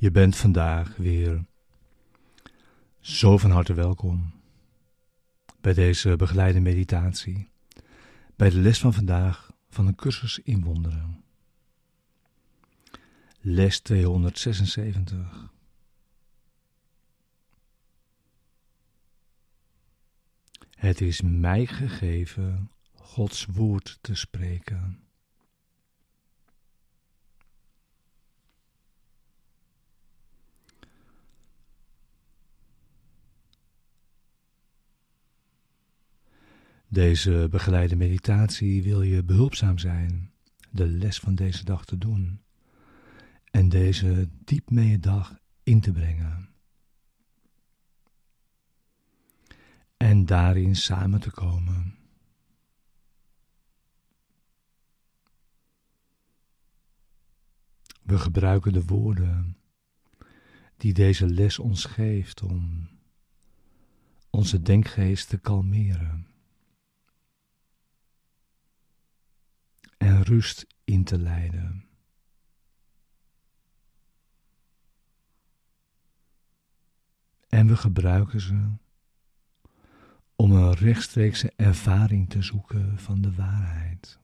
Je bent vandaag weer zo van harte welkom bij deze begeleide meditatie, bij de les van vandaag van een cursus in wonderen. Les 276. Het is mij gegeven Gods woord te spreken. Deze begeleide meditatie wil je behulpzaam zijn de les van deze dag te doen en deze diep mee dag in te brengen. En daarin samen te komen. We gebruiken de woorden die deze les ons geeft om onze denkgeest te kalmeren. En rust in te leiden. En we gebruiken ze om een rechtstreekse ervaring te zoeken van de waarheid.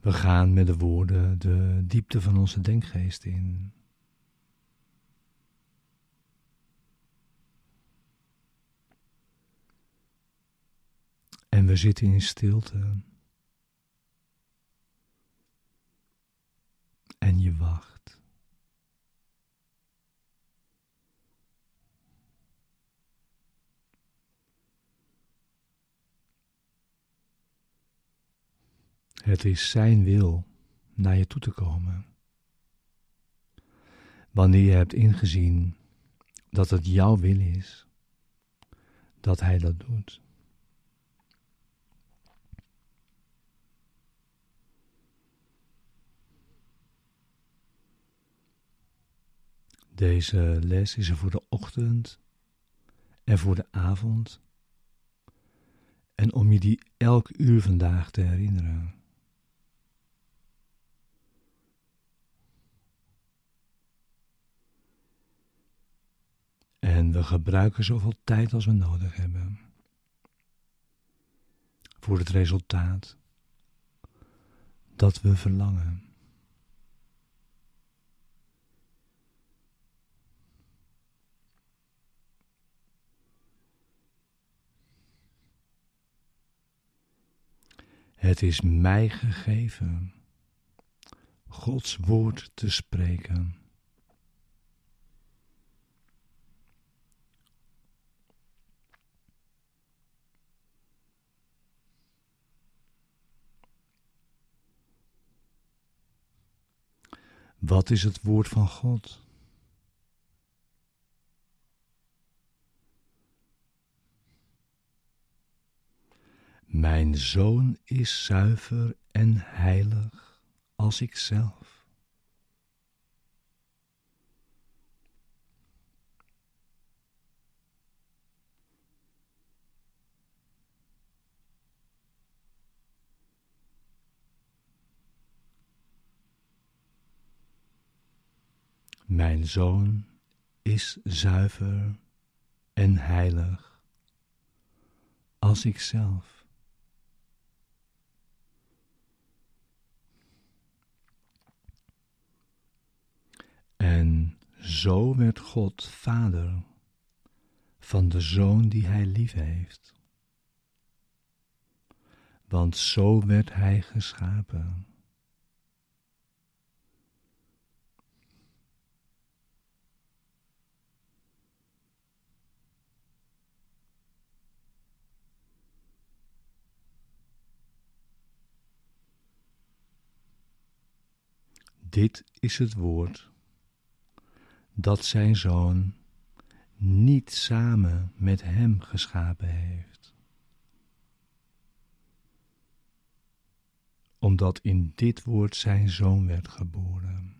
We gaan met de woorden de diepte van onze denkgeest in. En we zitten in stilte. En je wacht. Het is Zijn wil naar je toe te komen. Wanneer je hebt ingezien dat het jouw wil is, dat Hij dat doet. Deze les is er voor de ochtend en voor de avond. En om je die elk uur vandaag te herinneren. En we gebruiken zoveel tijd als we nodig hebben. Voor het resultaat dat we verlangen. Het is mij gegeven Gods woord te spreken. Wat is het woord van God? Mijn zoon is zuiver en heilig als ik zelf. Mijn zoon is zuiver en heilig als ik En zo werd God vader van de zoon die hij lief heeft. Want zo werd hij geschapen. Dit is het woord dat zijn zoon niet samen met hem geschapen heeft. Omdat in dit woord zijn zoon werd geboren.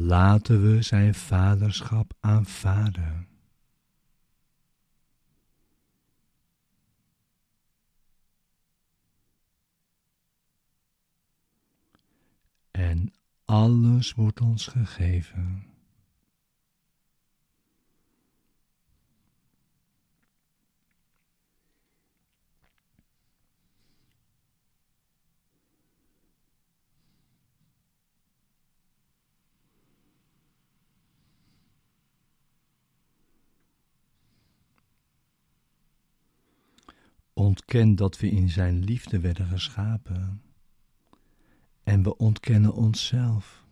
Laten we zijn vaderschap aanvaarden. En alles wordt ons gegeven. Ontken dat we in Zijn liefde werden geschapen. En we ontkennen onszelf.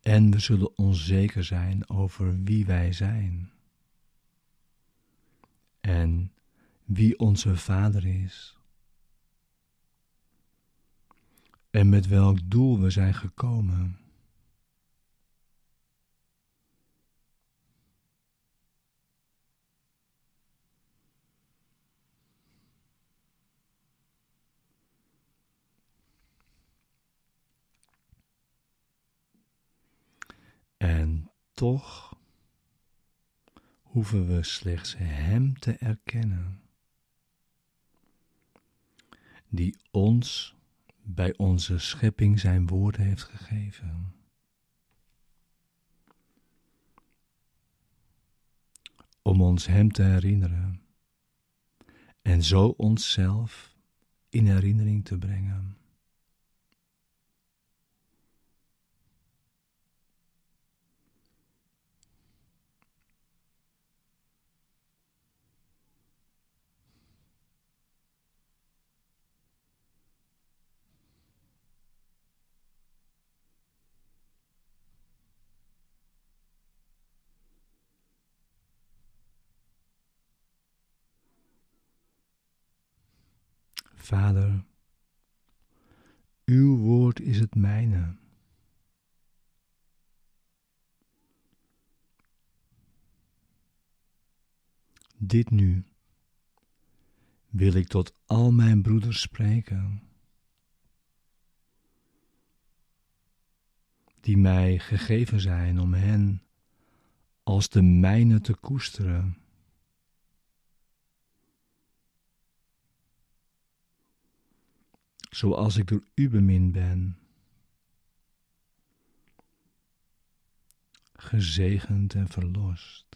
En we zullen onzeker zijn over wie wij zijn. En wie onze Vader is. En met welk doel we zijn gekomen. En toch hoeven we slechts Hem te erkennen, die ons bij onze schepping zijn woorden heeft gegeven. Om ons Hem te herinneren en zo onszelf in herinnering te brengen. Vader, uw woord is het mijne. Dit nu wil ik tot al mijn broeders spreken, die mij gegeven zijn om hen als de mijne te koesteren zoals ik door u bemind ben. Gezegend en verlost.